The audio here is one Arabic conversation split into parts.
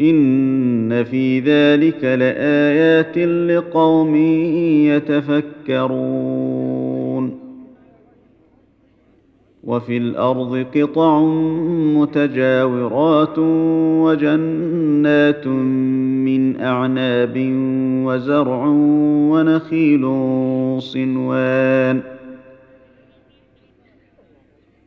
ان في ذلك لايات لقوم يتفكرون وفي الأرض قطع متجاورات وجنات من اعناب وزرع ونخيل صنوان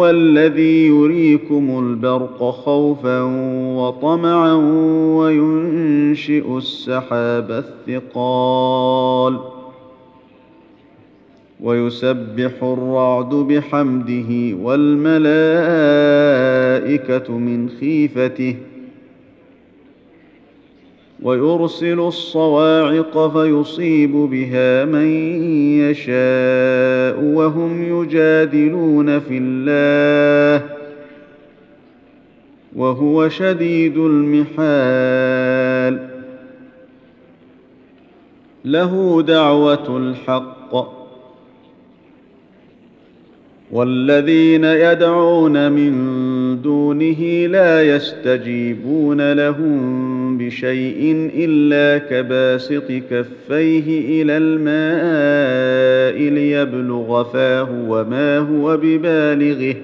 هو الذي يريكم البرق خوفا وطمعا وينشئ السحاب الثقال ويسبح الرعد بحمده والملائكة من خيفته ويرسل الصواعق فيصيب بها من يشاء وهم يجادلون في الله وهو شديد المحال. له دعوة الحق والذين يدعون من دونه لا يستجيبون لهم بشيء إلا كباسط كفيه إلى الماء ليبلغ فاه وما هو ببالغه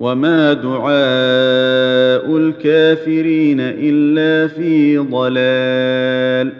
وما دعاء الكافرين إلا في ضلال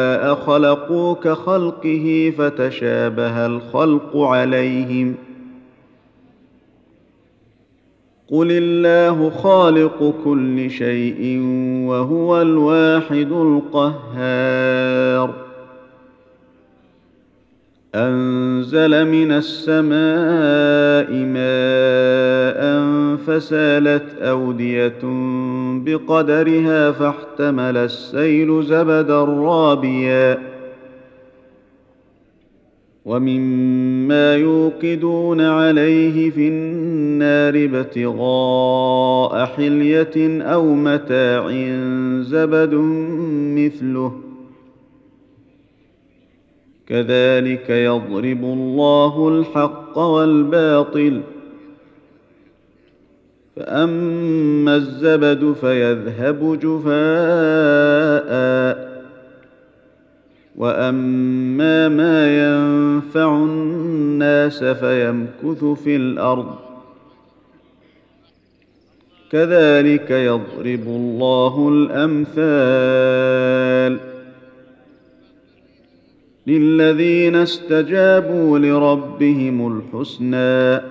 خلقوا كخلقه فتشابه الخلق عليهم. قل الله خالق كل شيء وهو الواحد القهار. أنزل من السماء ماء فسالت أودية بقدرها فاحتمل السيل زبدا رابيا. ومما يوقدون عليه في النار ابتغاء حلية أو متاع زبد مثله. كذلك يضرب الله الحق والباطل فاما الزبد فيذهب جفاء واما ما ينفع الناس فيمكث في الأرض كذلك يضرب الله الامثال للذين استجابوا لربهم الحسنى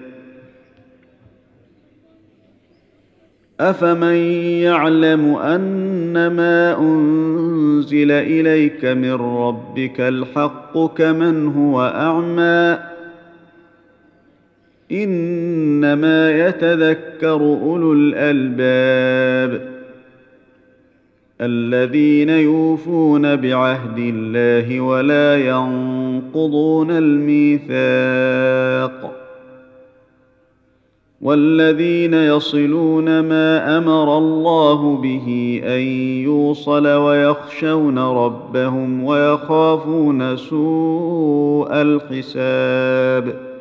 افمن يعلم انما انزل اليك من ربك الحق كمن هو اعمى انما يتذكر اولو الالباب الذين يوفون بعهد الله ولا ينقضون الميثاق والذين يصلون ما أمر الله به أن يوصل ويخشون ربهم ويخافون سوء الحساب.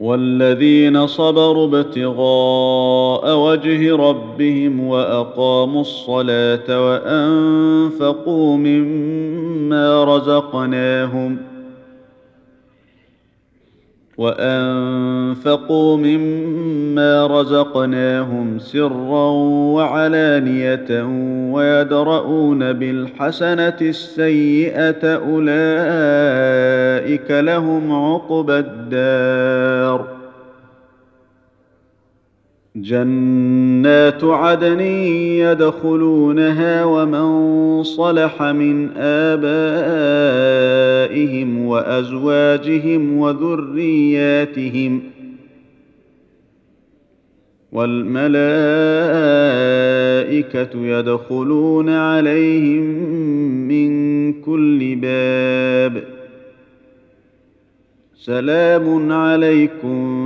والذين صبروا ابتغاء وجه ربهم وأقاموا الصلاة وأنفقوا مما رزقناهم ۖ وأنفقوا مما رزقناهم سرا وعلانية ويدرؤون بالحسنة السيئة أولئك لهم عقبى الدار جنات عدن يدخلونها ومن صلح من آبائهم وأزواجهم وذرياتهم والملائكة يدخلون عليهم من كل باب. سلام عليكم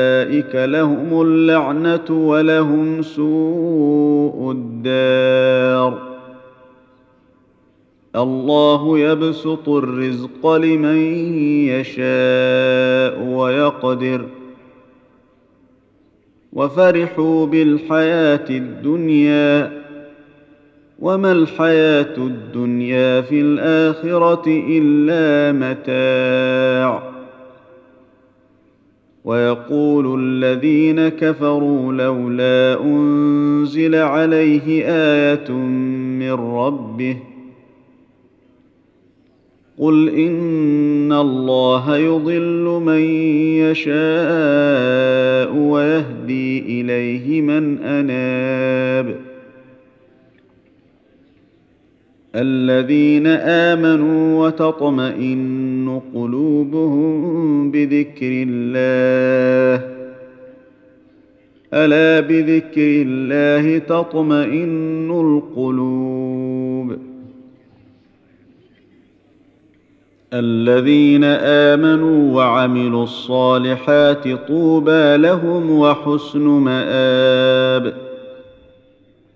اولئك لهم اللعنه ولهم سوء الدار الله يبسط الرزق لمن يشاء ويقدر وفرحوا بالحياة الدنيا وما الحياة الدنيا في الاخره الا متاع ويقول الذين كفروا لولا أنزل عليه آية من ربه قل إن الله يضل من يشاء ويهدي إليه من أناب الذين آمنوا وتطمئن قلوبهم بذكر الله. ألا بذكر الله تطمئن القلوب. الذين آمنوا وعملوا الصالحات طوبى لهم وحسن مآب.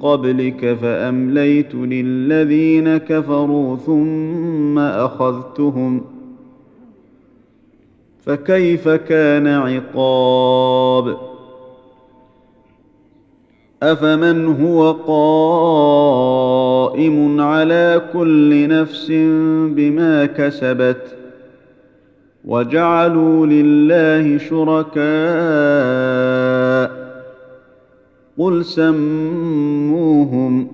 قبلك فامليت للذين كفروا ثم أخذتهم فكيف كان عقاب؟ أفمن هو قائم على كل نفس بما كسبت وجعلوا لله شركاء قل سموهم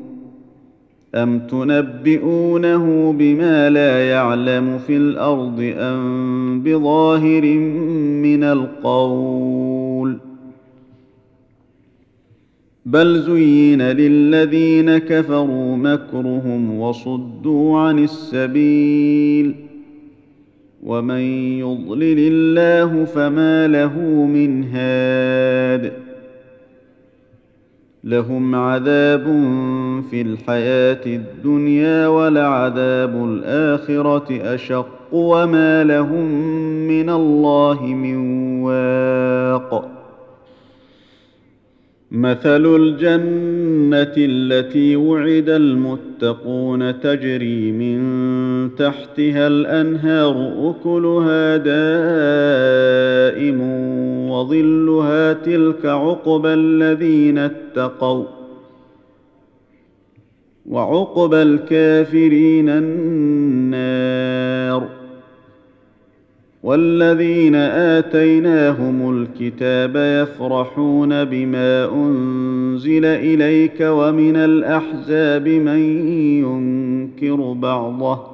أم تنبئونه بما لا يعلم في الأرض أم بظاهر من القول بل زين للذين كفروا مكرهم وصدوا عن السبيل ومن يضلل الله فما له من هاد لهم عذاب في الحياة الدنيا ولعذاب الآخرة أشق وما لهم من الله من واق. مثل الجنة التي وعد المتقون تجري من تحتها الأنهار أكلها دائم وظلها تلك عقبى الذين اتقوا وعقبى الكافرين النار والذين آتيناهم الكتاب يفرحون بما أنزل إليك ومن الأحزاب من ينكر بعضه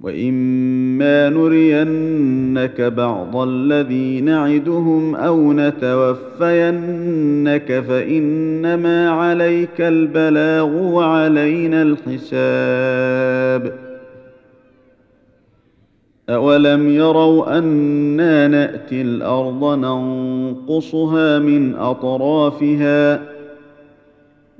واما نرينك بعض الذي نعدهم أو نتوفينك فانما عليك البلاغ وعلينا الحساب اولم يروا أنا ناتي الأرض ننقصها من اطرافها